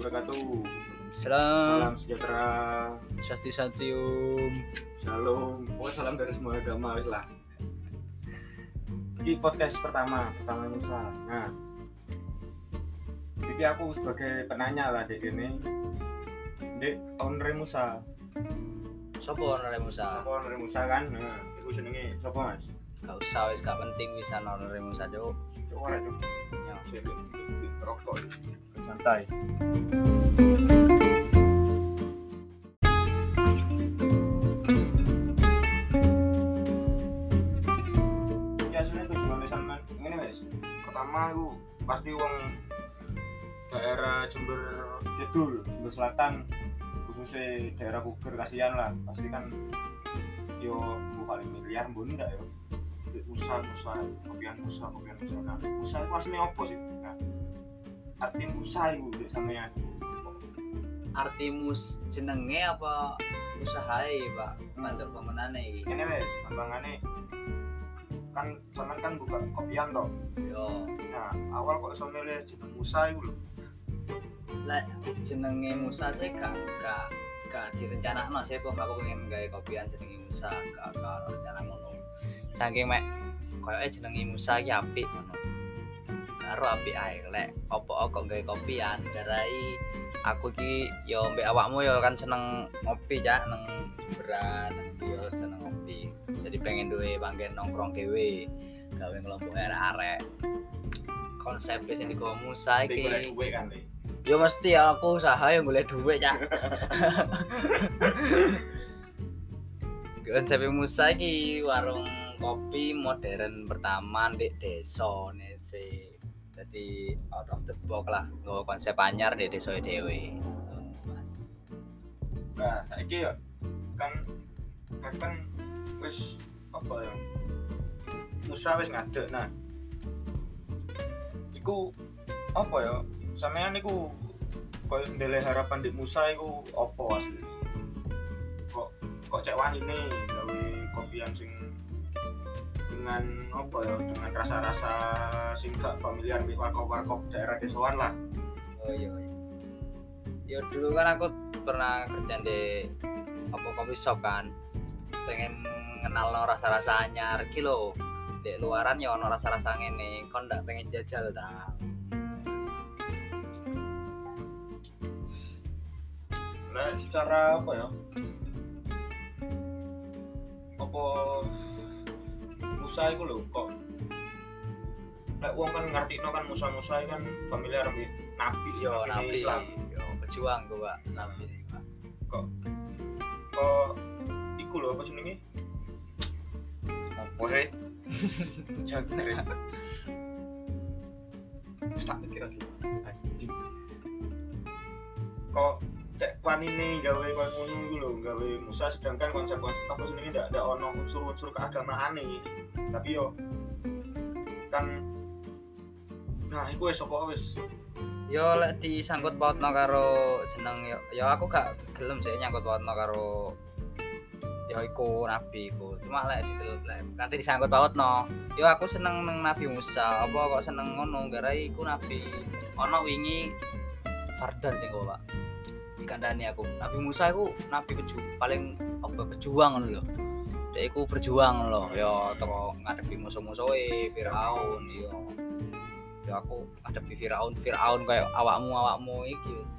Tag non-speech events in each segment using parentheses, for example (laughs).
wabarakatuh. Salam Salam sejahtera, Sasti Santium shalom. Pokoknya salam dari semua agama wis lah. Ini podcast pertama, pertama Musa. Nah, jadi aku sebagai penanya lah dek ini. Dek owner Musa. Sopo ora Musa Siapa owner Musa kan? Nah, itu jenenge siapa Mas? Gak usah wis gak penting bisa ora Musa cuk Coba ora cuk. Ya. Rokok. Santai. Ya sudah. Pertama iku pasti wong daerah Jember Kidul, Jember Selatan khususnya daerah Puger kasihan lah. Pasti kan yo bu paling miliar mbun ndak yo? Di usaha usaha kopian usaha kopian usaha nah usaha itu aslinya apa sih? Nah arti usaha itu dek sampean Artimus jenenge apa usahae Pak? Bantu bangunane iki. Ini wes kembangane kan sampean kan buka kopian toh. Yo. Nah awal kok iso milih jeneng usaha itu lho. Lek jenenge Musa sih gak gak gak direncanakno sih kok aku pengen gawe kopian jenenge Musa gak gak rencana ngono. Saking mek koyoke jenenge Musa iki apik ngono karo apik ae lek opo kok gawe kopian darai aku iki yo mbek awakmu yo kan seneng ngopi ya nang beran nang yo seneng ngopi jadi pengen duwe panggen nongkrong dhewe gawe ngelompok arek-arek konsep sing digawa Musa iki kan dek Ya mesti aku usaha yang golek duit ya. (laughs) Konsep Musa iki warung kopi modern pertama di desa sih. Jadi out of the box lah, nggawa konsep anyar di desa dhewe. nah saiki ya kan kan kan wis apa ya? Usaha wis ngadeg. Nah iku apa ya? Sampean iku koyo ndele harapan di Musa iku apa asli? Kok kok cek wani nih gawe yang sing dengan apa ya dengan rasa-rasa sing gak familiar di warkop-warkop daerah desoan lah Oh iya. iya. Ya dulu kan aku pernah kerja di apa kopi shop kan. Pengen kenal no rasa-rasa anyar iki lho. Di luaran ya ono rasa-rasa ngene, kon ndak pengen jajal ta. Nah, secara apa ya? Apa Musa iku lho kok Lek wong kan ngerti kan Musa-Musa kan familiar ambek nabi Yo nabi nabi Islam. Yo pejuang gua, Pak. Nabi Pak. Kok iku lho apa jenenge? Apa sih? Jangan Wis tak pikir. Anjing. Kok cek wanine gawe koyo ngono gawe Musa sedangkan konsep apa jenenge ndak ada ono unsur-unsur keagamaane. Tapi yo kan Nah, iku wis apa wis Yo lek disangkut pautno karo jeneng yo, yo aku gak gelem sih nyangkut pautno karo yo iku nabi iku. Cuma lek didelok lek nanti disangkut pautno. Yo aku seneng nang Nabi Musa. Apa kok seneng ngono garai iku nabi ono wingi Fardan sing Pak. Dikandani aku. Nabi Musa iku nabi peju paling apa pejuang lho. Dia iku berjuang lho, yo teko ngadepi musuh-musuhe Firaun yo. Yo aku ngadepi Firaun, Firaun kayak awakmu awakmu iki wis.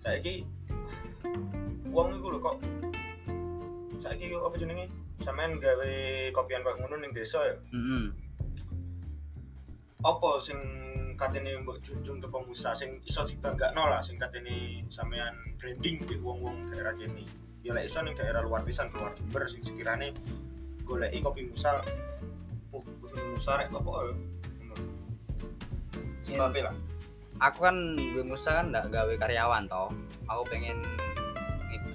saiki wong iku lho kok saiki apa jenenge sampean gawe kopian kok ngono ning desa ya Heeh. apa sing katene mbok junjung teko Musa sing iso dibanggakno lah sing katene sampean branding di wong-wong daerah kene ya lek iso ning daerah luar pisan keluar Jember sing sekirane goleki kopi Musa oh kopi Musa rek apa ya ngono sebabnya lah Aku kan gue Musa kan ndak gawe karyawan toh. Aku pengen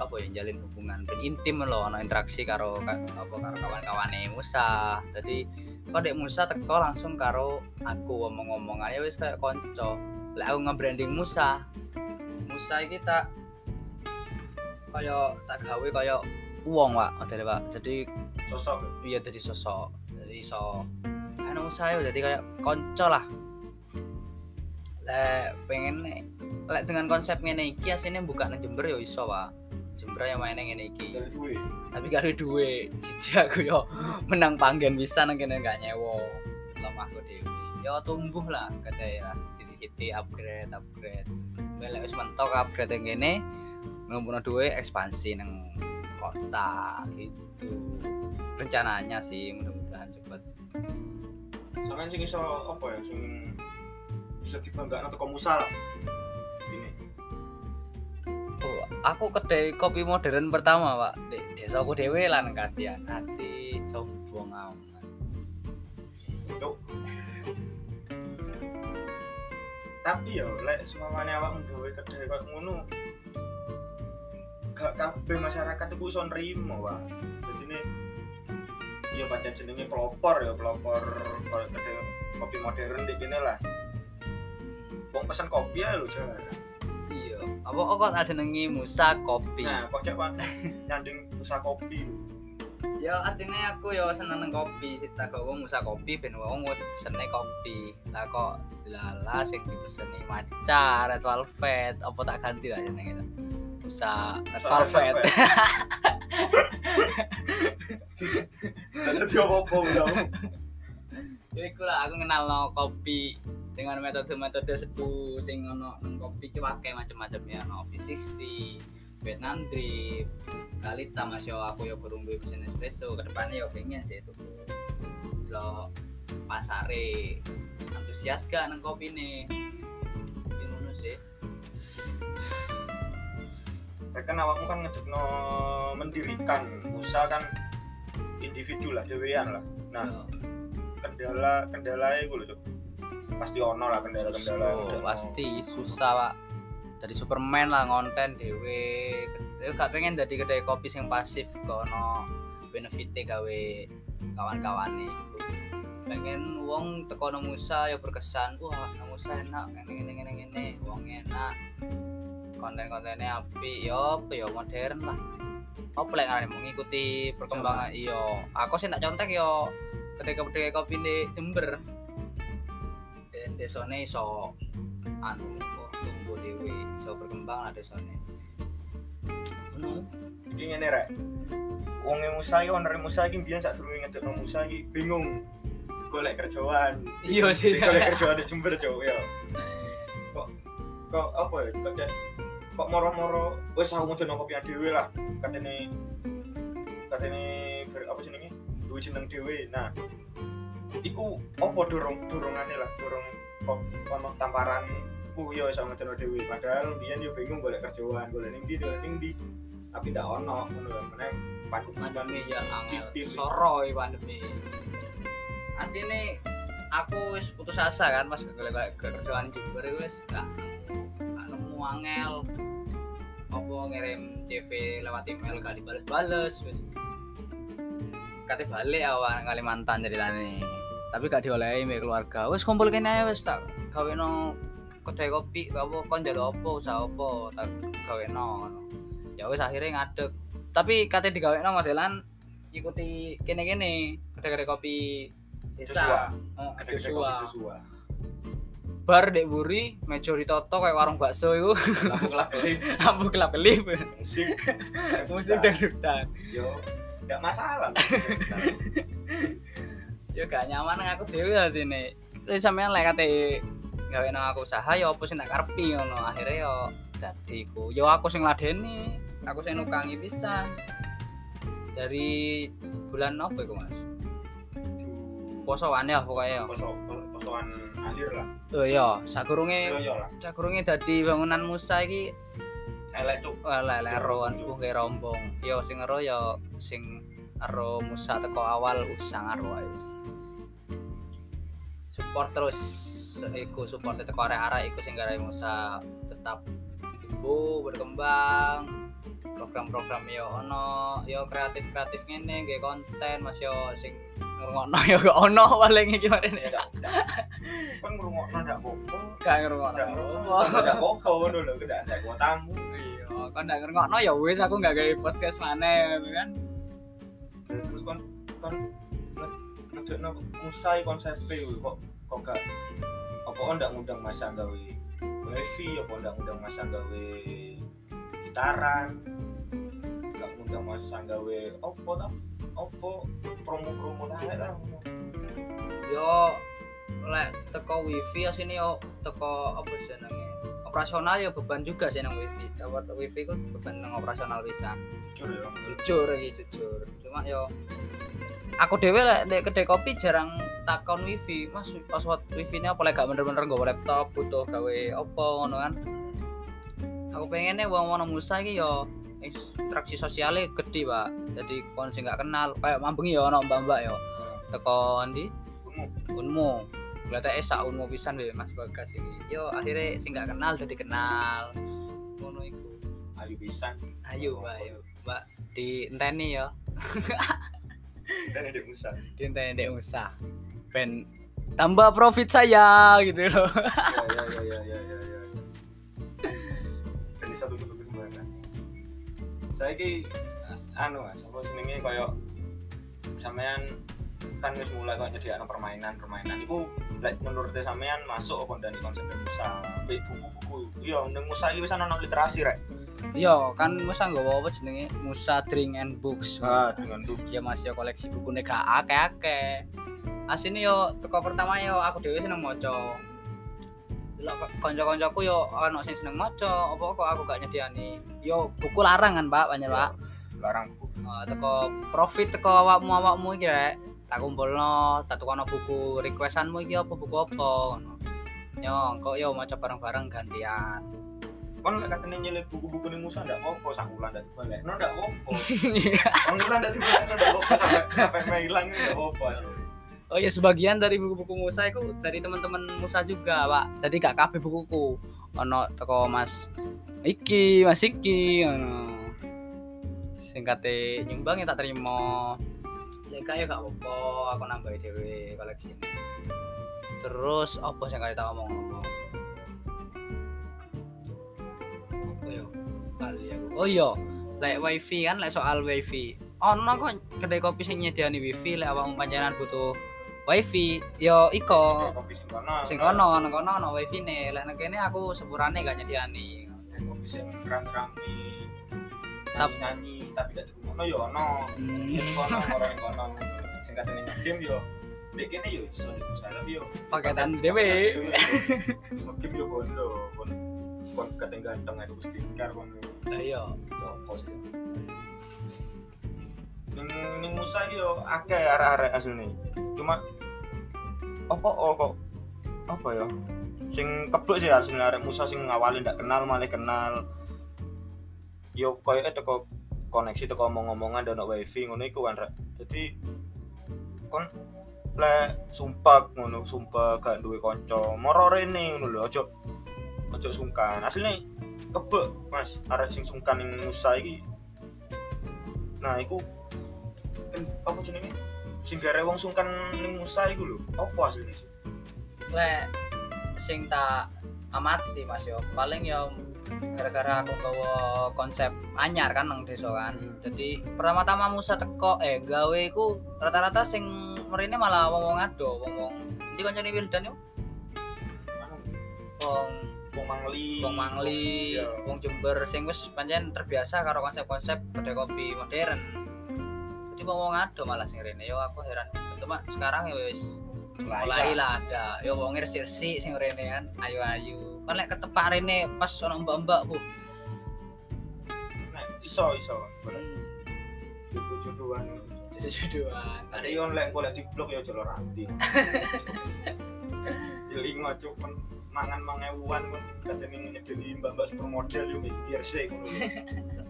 apa ya jalin hubungan intim loh ono interaksi karo ka- apa karo kawan-kawane Musa. Jadi kok dek Musa teko langsung karo aku ngomong-ngomong aja wis kayak konco. Lek aku nge-branding Musa. Musa iki tak kaya tak gawe kaya uang Pak, modele Pak. Jadi sosok iya jadi sosok jadi iso anu saya jadi kayak konco lah lek pengen lek dengan konsep ngene iki asine buka nang Jember ya iso Pak Jember yang main ngene iki. Dari duit tapi ada duit siji aku yo menang panggen bisa nang kene gak nyewa. Lemahku dhewe. Yo tumbuh lah ke daerah city-city upgrade upgrade. Lek wis mentok upgrade yang kene ngumpulno duit ekspansi nang kota gitu. Rencananya sih mudah-mudahan cepet. Sampean sing iso apa ya sing bisa dibanggakan atau komusa lah. ini Oh, aku kedai kopi modern pertama pak. Di desa aku dewe nang kasihan asih sombong amat. Tapi ya lek semuanya awak nggawe kedai kok ngono gak kabeh masyarakat itu iso nrimo Pak. Jadi ini ya pancen jenenge pelopor ya pelopor kedai kopi modern di kene lah. Wong pesen kopi ya lho jarang apa kok ada nengi Musa kopi? Nah kok cek nyanding usaha kopi. Ya aslinya aku ya seneng nang kopi. Kita gawa Musa kopi ben wong pesene kopi. Lah kok lala sing dipeseni maca red velvet. Apa tak ganti lah jenenge itu Musa red velvet. (laughs) Dadi apa-apa udah. Iku lah aku kenal no kopi dengan metode-metode seduh sing ono nang kopi ki wakai macam-macam ya no V60, Vietnam drip, kali tamasyo aku yo burung duwe mesin espresso ke depannya yo pengen sih itu. Lo pasare antusias gak nang kopi nih ngono sih. Kan awakmu kan ngedekno mendirikan usaha kan individu lah dewean lah. Nah kendala kendala itu loh Cuk. pasti ono lah kendala kendala so, pasti. Susah pak. Dari Superman lah ngonten dewe Dewe gak pengen jadi kedai kopi sing pasif kono benefitnya gawe kawan-kawan nih pengen wong teko nang Musa ya berkesan wah nang Musa enak ngene ngene ngene ngene wong enak. Konten-kontennya api yo apa yo modern lah. Apa lek ngarani mengikuti perkembangan iyo aku sih tak contek yo kedai kopi di Jember. Dan desone iso anu tumbuh dewi iso berkembang lah desone. Ngono iki ngene rek. Wong Musa iki owner Musa iki biyen sak durunge ngedekno Musa iki bingung. Golek kerjaan. Iya sih. golek kerjaan di Jember Cuk ya kok kok apa ya kok kok moro-moro wis aku ngedekno kopi dhewe lah. Katene apa duwe jeneng dhewe nah iku apa dorong dorongane lah dorong kok ono tamparan uh yo iso ngedekno dhewe padahal biyen yo bingung golek kerjaan golek ning ndi golek ning ndi. Tapi ndak ono ngono lho meneh pandemi. Ya angel. Soro pandemi. Asline aku wis putus asa kan pas golek kerjaan Jember wis gak nemu angel. Apa ngirim CV lewat email gak dibales-bales wis kate balik awak nang Kalimantan ceritane. Tapi gak diolehi mbek keluarga. Wis kumpul kene ae wis tak gaweno kedai kopi apa kon njaluk apa usaha apa tak gaweno ya wis akhirnya ngadeg. Tapi kate digawekno modelan ikuti kene-kene kedai-kedai kopi desa. Gede-gede Joshua. kopi Joshua. Bar dek buri meja ditoto kayak warung bakso iku. Lampu kelap kelip (laughs) lampu kelap kelip musik musik dangdutan. Yo nggak masalah. (laughs) Ya gak nyaman aku dhewe lah sini. Terus sampean lek kate gawe nang aku usaha ya apa sing tak karepi ngono. Akhirnya yo dadi ku yo aku sing ladeni aku sing nukangi pisan. Dari bulan apa iku Mas? Posoan ya pokoknya poso posoan akhir lah. Oh iya. Sakurunge lah. sakurunge dadi bangunan Musa iki elek cuk Wala leroan ku ke rombong. Yo sing ero yo sing ero Musa teko awal usang ero wis. Support terus iku support teko arek-arek iku sing garai Musa tetap tumbuh berkembang. Program-program yo ono, yo kreatif-kreatif ngene nggih konten Mas yo sing ngrungokno yo gak ono paling iki marene. kan ngrungokno ndak apa-apa Gak ngrungokno. ndak ngrungokno ndak apa-apa ngono lho ndak kuotamu Iya, kon ndak ngrungokno? Ya wis aku gak gawe podcast maneh ngono kan. terus kan kan ngedekno musai konsep kok kok gak apa kok ndak ngundang masa gawe wifi apa undang-undang masa gawe gitaran nggak undang masa gawe opo toh opo promo-promo tahe lah yo lek teko wifi asine yo teko apa jenenge operasional ya beban juga sih nang wifi. Dapat wifi ku beban nang operasional bisa. Jujur ya jujur iki jujur. Cuma yo aku dhewe lek di kedai kopi jarang takon wifi. Mas password wifi ini apa? Lek gak bener-bener nggawa laptop butuh gawe opo ngono kan. Aku pengennya wong wong Musa iki yo interaksi sosialnya gede pak. Jadi kon sing gak kenal kayak mambengi yo ono mbak-mbak yo. Teko ndi Unmu. unmu Berarti sak unmu pisan we Mas Bagas ini. Yo akhirnya sing gak kenal jadi kenal. Ngono iku. ayu pisan Ayo, ayo. Mbak dienteni ya. dan ada musa Dienteni ndek usah. Ben tambah profit saya gitu loh. ya ya ya ya ya ya ya dan di satu sembarangan saya ki anu mas apa jenenge koyo sampean kan wis mulai kok nyediakno permainan permainan iku lek menurut sampean masuk apa ndani konsep Musa Be buku-buku iya ning Musa iki wis ana nang literasi rek Yo, kan Musa nggawa apa jenenge? Musa Drink and Books. ah dengan tuh Ya Mas yo koleksi buku gak akeh-akeh. Asine yo teko pertama yo aku dhewe seneng maca. Delok kok kanca-kancaku yo ana sing seneng maca, apa kok aku gak nyediani. Yo buku larang kan, Pak, banyak, Pak. larang buku Uh, teko profit teko awakmu awakmu iki rek. Tak kumpulno, tak tukono buku requestanmu iki apa buku apa ngono. Yo, kok yo maca bareng-bareng gantian. kon lek katene nyelip buku-buku ning Musa ndak apa sak wulan ndak balik no ndak apa kon (laughs) wulan ndak balik ndak apa sampai sampai mailang ndak apa Oh ya sebagian dari buku-buku Musa itu dari teman-teman Musa juga, Pak. Jadi gak kabeh bukuku. Ono teko Mas Iki, Mas Iki ngono. Sing kate nyumbang ya tak terima. Gak ya gak apa-apa, aku nambahi dhewe koleksi ini. Terus apa sing kate tak ngomong? Apa yo? Bali aku. Oh iya, lek wifi kan lek soal wifi. Ono kok kedai kopi sing nyediani wifi lek awakmu panjenengan butuh wifi yo iko kopi sing kono nang kono ono wifi ne lek nang kene aku sepurane gak nyediani kopi sing rame-rame Tap- nyanyi tapi gak dirungokno yo ono. Hmm. Yen kono orang yang kono. Sing katene game yo Dek kene yo iso nek usaha tapi yo paketan dhewe. Game yo bondo kon kon kateng ganteng ada stiker kon iya. Yo yo ning ning Musa yo akeh arek-arek asline. Cuma apa oh kok apa ya? Sing kebek sih asline arek Musa sing ngawali ndak kenal malah kenal. Yo koyo teko koneksi teko omong-omongan dan wifi ngono iku kan dadi kon le sumpah ngono sumpah gak duwe kanca. Moro rene ngono lho aja aja sungkan. Asline kebek mas. Arek sing sungkan ning Musa iki. Nah iku kan apa jenenge? Sing gare wong sungkan ning Musa iku lho. Apa sih lek sing tak amati Mas yo. Paling yo gara-gara aku gawa konsep anyar kan nang desa kan jadi pertama-tama Musa teko eh gawe iku rata-rata sing merine malah wong-wong ado wong-wong ndi kancane Wildan yo anu wong wong mangli wong Mangli, Iya. wong Jember sing wis pancen terbiasa karo konsep-konsep kedai kopi modern. Jadi wong wong ado malah sing rene yo aku heran. Cuma sekarang ya wis mulai lah ada. Yo wong resik sing rene kan ayu-ayu. Kan lek ketepak rene pas ono mbak-mbak bu. nah, iso iso jodoh-jodohan Jodoh-jodohan. ada yang lek golek di blog ya jalur randi (laughs) Jelingo cuk men mangan mangewuan kon katene nyedeni mbak-mbak supermodel yo mikir sih.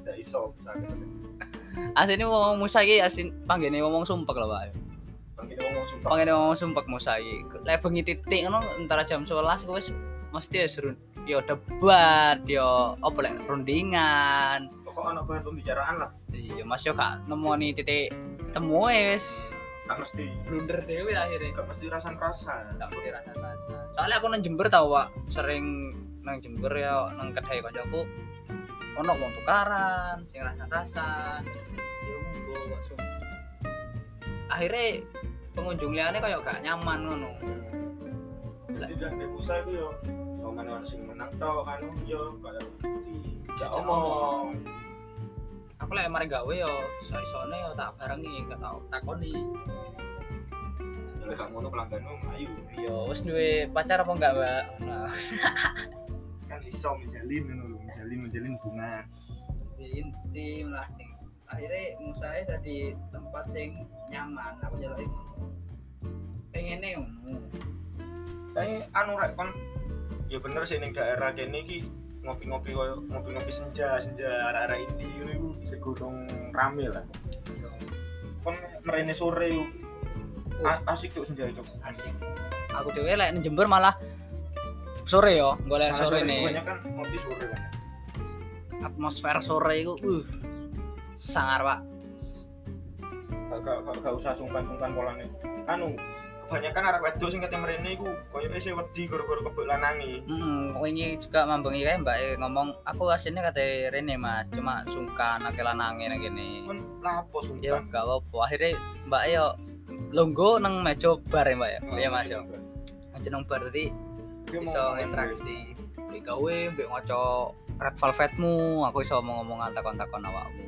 Ndak iso sakit. Asine wong Musa iki asin panggene wong sumpek lho, Pak. Bangkine wong sumpah. Panggene wong sumpek Musa iki. Lek bengi titik ngono antara jam 11 ku wis mesti wis run- yo debat, yo apa lek rundingan. Pokok ana bahan pembicaraan lah. Iya, Mas yo gak nemoni titik temu wis Gak mesti blunder dhewe akhirnya. gak mesti rasan-rasan. Gak mesti rasa-rasa. Soalnya aku nang Jember tau, Pak. Sering nang Jember ya nang kedai kancaku ono wong tukaran, sing rasan-rasan. Yo monggo kok. Akhirnya pengunjung liane kayak gak nyaman ngono. Jadi dan di Musa itu yo Soman ono sing menang tok anu yo kaya di omong. aku lek mari gawe yo iso-isone yo tak barengi gak tau takoni. Lek gak ngono pelangganmu ayu. yo wis duwe pacar apa enggak mbak? Nah. (laughs) Kan iso menjalin ngono lho, menjalin menjalin hubungan. intim lah sing akhirnya musahe dadi tempat sing nyaman aku jaluk iku pengennya ngono Tapi anu rek kon ya bener sih ning daerah kene iki ngopi-ngopi koyo ngopi-ngopi senja senja arek-arek inti ngono iku segurung rame lah. Kon merene sore iku a- asik tuh senja itu. asik aku dhewe lek ning Jember malah sore yo golek Malah sore nih banyak kan ngopi sore kan. atmosfer sore iku uh sangar pak Gak gak gak, gak usah sungkan-sungkan polane. Anu kebanyakan arek wedok sing kate mrene iku koyo isih wedi gara-gara kebek lanangi. Hmm, wingi juga mambengi kae Mbak E ngomong aku aslinya kata Rene Mas, cuma sungkan akeh lanange nang kene. Kon lapo Ya sungkan. gak apa-apa. Akhirnya Mbak E yo longgo nang meja bar ya Mbak ya. Iya Mas yo. Nang bar tadi iso interaksi. Mbek gawe, mbek ngoco red velvetmu, aku iso ngomong takon-takon awakmu.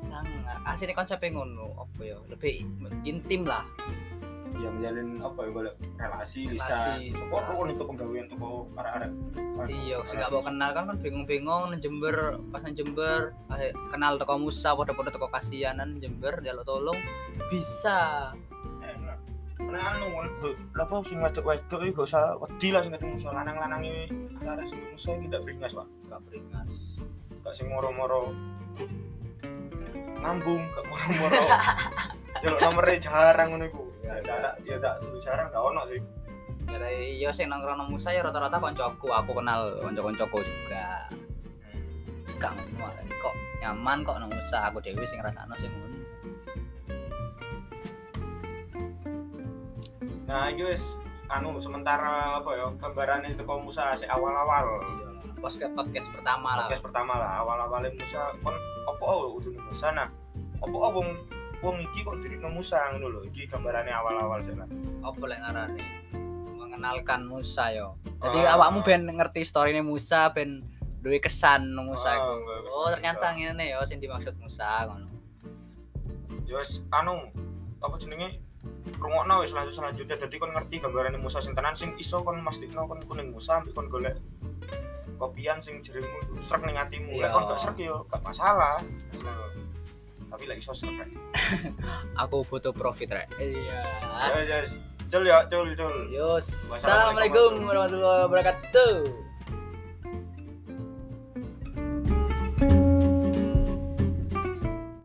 Sangat asli konsepnya ngono apa ya lebih intim lah ya menjalin apa ya golek relasi bisa support rukun itu penggawean toko arek-arek iya sing gak mau kenal kan kan bingung-bingung nang Jember pas nang Jember kenal toko Musa padha-padha toko kasianan Jember jaluk tolong bisa. Nah anu kan lha apa sing wedok-wedok iki gak usah wedi lah sing ketemu lanang-lanang iki arek sing musuh iki ndak beringas Pak. Gak beringas. Gak sing moro-moro. Ngambung gak moro-moro. (laughs) Jaluk nomere jarang ngono iku ya tak ya tak ono sih. Dari iya sing nongkrong nang Musa ya rata-rata koncoku. Aku kenal konco-koncoku juga. Gak ngono kok nyaman kok nang Musa? Aku dewi sing rasakno sing ngono. Nah wis anu sementara apa ya gambaran itu kok Musa sik awal-awal. Iya podcast podcast pertama lah. Podcast pertama lah awal-awalnya Musa kon apa oh udah Musa nah. Apa oh wong iki kok diri Musa ngono lho iki gambarannya awal-awal sih lah. Apa lek ngarani? Mengenalkan Musa yo. Jadi Ah. awakmu ben ngerti story Musa ben duwe kesan nang Musa kesan oh ternyata ngene yo sing dimaksud Musa ngono. Ya wis anu apa jenenge? Rungokno wis lanjut selanjutnya. Jadi kon ngerti gambarannya Musa sing tenan sing iso kon mastikno kon kuning Musa ambek kon golek kopian sing jerimu srek ning atimu. Lek Iya. kon gak srek yo gak masalah tapi iso srek rek. (laughs) aku butuh profit rek. Iya. Ya ya cul ya. Cul cul. Yo Wassalamualaikum assalamualaikum warahmatullahi wabarakatuh